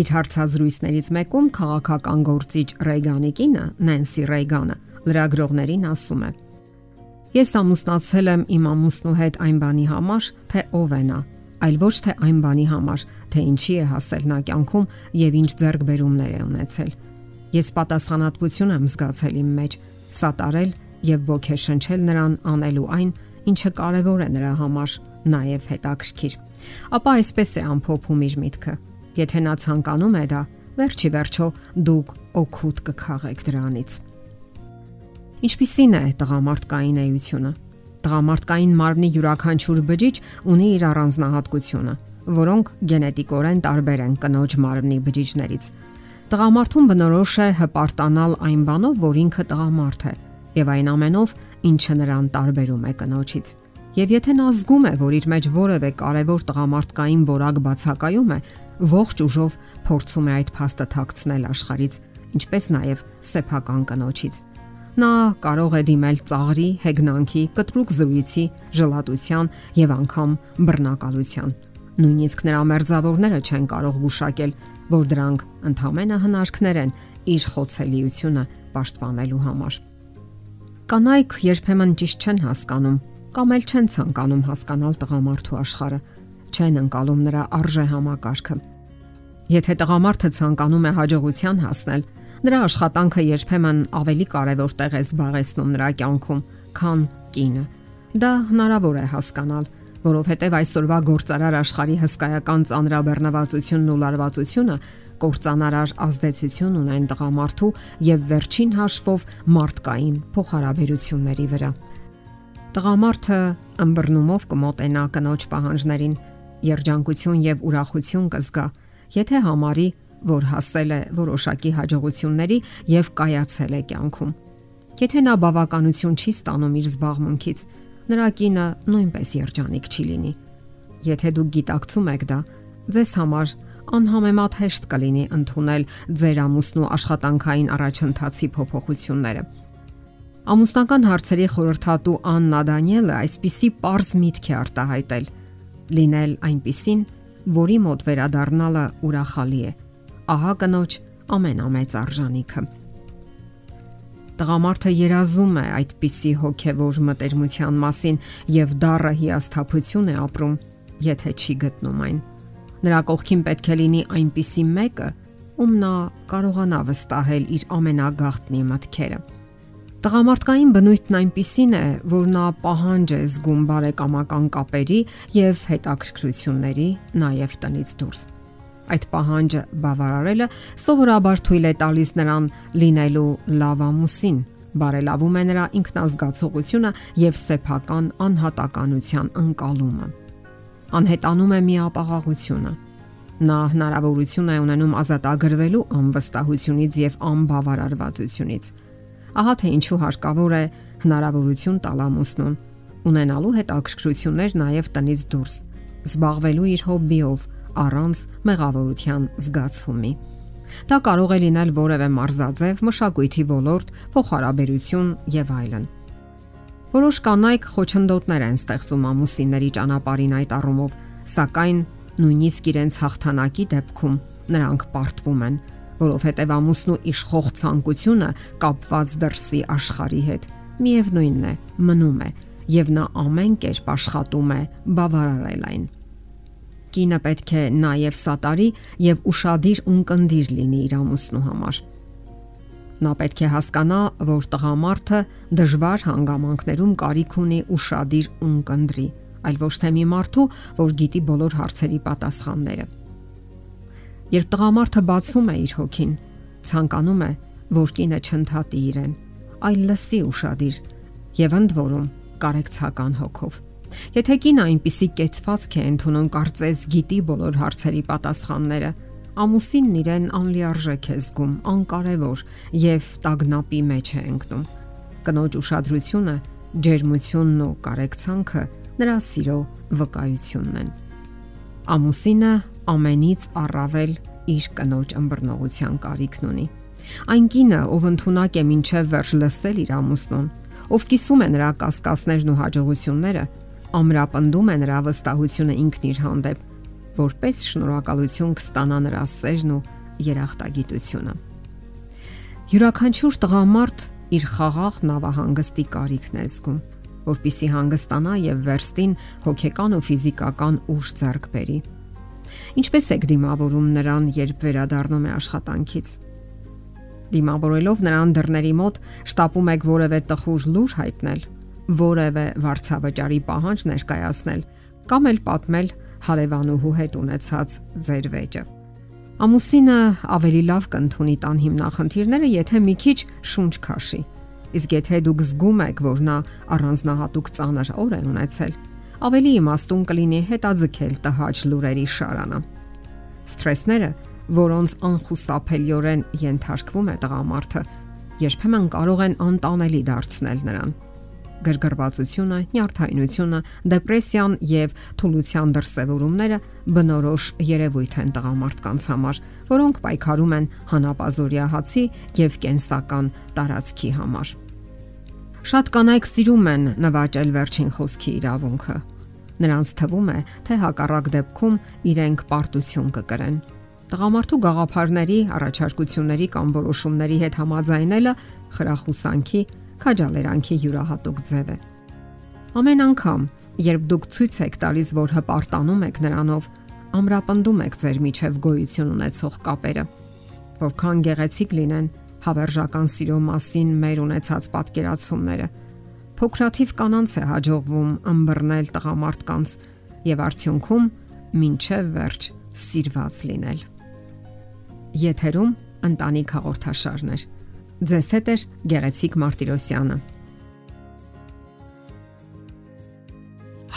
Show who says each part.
Speaker 1: Իր հարցազրույցներից մեկում քաղաքական գործիչ Ռեյգանի կինը Նենսի Ռեյգանը լրագրողներին ասում է. Ես ամուսնացել եմ իմ ամուսնու հետ այն բանի համար, թե ով է նա, այլ ոչ թե այն բանի համար, թե ինչի է հասել նա կյանքում եւ ինչ ձեռքբերումներ է ունեցել։ Ես պատասխանատվություն եմ զգացել իմ մեջ, սատարել եւ ոգեշնչել նրան անելու այն, ինչը կարևոր է նրա համար, նաեւ հետաքրքիր։ Ապա այսպես է ամփոփում իր միտքը. Եթե նա ցանկանում է դա, վերջի վերջո դուք օգուտ կքաղեք դրանից։ Ինչպիսին է տղամարդկային էությունը։ Տղամարդկային մարմնի յուրաքանչյուր բջիջ ունի իր առանձնահատկությունը, որոնք գենետիկորեն տարբեր են կնոջ մարմնի բջիջներից։ Տղամարդուն բնորոշ է հպարտանալ այն բանով, որ ինքը տղամարդ է, եւ այն ամենով, ինչը նրան տարբերում է կնոջից։ Եվ եթե նա զգում է, որ իր մեջ որևէ կարևոր տղամարդկային որակ բացակայում է, ողջ ուժով փորձում է այդ փաստը թաքցնել աշխարից, ինչպես նաև սեփական կնոջից։ Նա կարող է դիմել ծաղրի, հեգնանքի, կտրուկ զրույցի, ժլատության եւ անգամ բռնակալության։ Նույնիսկ նրա մերձավորները չեն կարող գուշակել, որ դրանք ընդհանրապես հնարքներ են իր խոցելիությունը պաշտպանելու համար։ Կանայք երբեմն ճիշտ չեն հասկանում կամ էլ չեն ցանկանում հասկանալ տղամարդու աշխարհը, չեն ընկալում նրա արժե համակարգը։ Եթե տղամարդը ցանկանում է հաջողության հասնել, նրա աշխատանքը երբեմն ավելի կարևոր տեղ է զբաղեցնում նրա կյանքում, քան կինը։ Դա հնարավոր է հասկանալ, որովհետև այսօրվա գործարար աշխարհի հսկայական ծանրաբեռնվածությունն ու լարվածությունը կործանարար ազդեցություն ունեն տղամարդու եւ վերջին հաշվով մարդկային փոխհարաբերությունների վրա։ Տղամարդը ըմբռնումով կմոտենա կնոջ պահանջներին, երջանկություն եւ ուրախություն կզգա, եթե համարի, որ հասել է որոշակի հաջողությունների եւ կայացել է կյանքում։ Եթե նա բավականություն չի ստանում իր զբաղմունքից, նրա կինը նույնպես երջանիկ չի լինի։ Եթե դուք գիտակցում եք դա, ձեզ համար անհամեմատ հեշտ կլինի ընդունել ձեր ամուսնու աշխատանքային առաջընթացի փոփոխությունները։ Ամուսնական հարցերի խորհրդատու Աննա Դանիելը այսպիսի པարզ միտք է արտահայտել. Լինել այնպիսին, որի մոտ վերադառնալը ուրախալի է։ Ահա կնոջ ամենամեծ արժանիքը։ Տղամարդը երազում է այդպիսի հոգևոր մտերմության մասին եւ դառը հիասթափություն է ապրում, եթե չի գտնում այն։ Նրա կողքին պետք է լինի այնպիսի մեկը, ում նա կարողանա վստահել իր ամենագաղտնի մտքերը։ Տղամարդկային բնույթն այնպիսին է, որ նա պահանջ է զգում բարեկամական կապերի եւ հետաքրքրությունների, նաեւ տնից դուրս։ Այդ պահանջը բավարարելը սովորաբար թույլ է տալիս նրան լինելու լավ ամուսին, բարելավում է նրա ինքնազգացողությունը եւ սեփական անհատականության ընկալումը անհետանում է միապաղաղությունը։ Նա հնարավորություն է ունենում ազատագրվելու անվստահությունից եւ անբավարարվածությունից։ Ահա թե ինչու հարկավոր է հնարավորություն տալ ամուսնուն ունենալու հետ ակրկրություններ նաև տնից դուրս, զբաղվելու իր հոբբիով առանց մեղավորության զգացումի։ Դա կարող է լինել որևէ մարզաձև, մշակույթի ոլորտ, փոխհարաբերություն եւ այլն։ Որոշ կանայք խոչընդոտներ են ստեղծում ամուսինների ճանապարհին այդ առումով, սակայն նույնիսկ իրենց հաղթանակի դեպքում նրանք պարտվում են, որովհետև ամուսնու իշխող ցանկությունը կապված դրսի աշխարհի հետ։ Միևնույնն է, մնում է եւ նա ամեն կերպ աշխատում է բավարարել այն։ Կինը պետք է նաև սատարի եւ ուրشادիր ունկնդիր լինի իր ամուսնու համար։ Նա պետք է հասկանա, որ տղամարդը դժվար հանգամանքներում կարիք ունի ուրشادիր ունկնդրի, այլ ոչ թե մի մարդու, որ գիտի բոլոր հարցերի պատասխանները։ Երբ տղամարդը բացում է իր հոգին, ցանկանում է, որ կինը չընդհատի իրեն, այլ լսի ուրشادիր եւ ընդ որում կարեկցական հոգով։ Եթե կինը այնպիսի կեցվածք է ընդունում կարծես գիտի բոլոր հարցերի պատասխանները, ամուսինն իրեն անլիարժեք է զգում, անկարևոր եւ տագնապի մեջ է ընկնում։ Կնոջ ուշադրությունը, ջերմությունն ու կարեկցանքը նրա սիրո վկայությունն են։ Ամուսինը ամենից առավել իր կնոջ ըմբռնողության կարիքն ունի։ Այն կինը, ով ընդունակ է ինչև վերջ լսել իր ամուսնուն, ով կիսում է նրա կասկածներն ու հաջողությունները, ամրապնդում է նրա վստահությունը ինքն իր հանդեպ որպես շնորհակալություն կստանա նրա սերն ու երախտագիտությունը։ Յուրաքանչյուր տղամարդ իր խաղաղ նավահանգստի կարիքն է զգում, որpիսի հանգստանա եւ վերստին հոգեկան ու ֆիզիկական ուժ ձեռք բերի։ Ինչպես եք դիմավորում նրան, երբ վերադառնում է աշխատանքից։ Դիմավորելով նրան դռների մոտ, շտապում եք որևէ տխուր լուր հայտնել, որևէ վարչավճարի պահանջ ներկայացնել կամ էլ պատմել հարևանուհու հետ ունեցած ձեր վեճը։ Ամուսինը ավելի լավ կընդունի տան հիմնախնդիրները, եթե մի քիչ շունչ քաշի։ Իսկ եթե դուք զգում եք, որ նա առանձնահատուկ ծանր օր է ունեցել, ավելի իմաստուն կլինի հետաձգել տհաճ լուրերի շարանը։ Սթրեսները, որոնց անխուսափելիորեն ենթարկվում է տղամարդը, երբեմն կարող են անտանելի դարձնել նրան գրգռվածությունը, նյարդայնությունը, դեպրեսիան եւ թուլության դրսևորումները բնորոշ երևույթ են տղամարդկանց համար, որոնք պայքարում են հանապազորյա հացի եւ կենսական տարածքի համար։ Շատ կանայք սիրում են նվաճել վերջին խոսքի իրավունքը։ Նրանց թվում է, թե հակառակ դեպքում իրենք պարտություն կկրեն։ Տղամարդու գաղափարների, առաջարկությունների կամ որոշումների հետ համաձայնելը խրախուսանքի քաջալերանքի յուրահատուկ ձև է։ Ամեն անգամ, երբ դուք ցույց եք տալիս, որ հպարտանում եք նրանով, ամրապնդում եք ձեր միջև գոյություն ունեցող կապերը։ Որքան գեղեցիկ լինեն հավերժական սիրո մասին մեր ունեցած պատկերացումները։ Փոքրաթիվ կանանց է հաջողվում ըմբռնել տղամարդկանց եւ արդյունքում ինչև վերջ սիրված լինել։ Եթերում ընտանիք հաղորդաշարներ։ Ձեզ հետ է Գեղեցիկ Մարտիրոսյանը։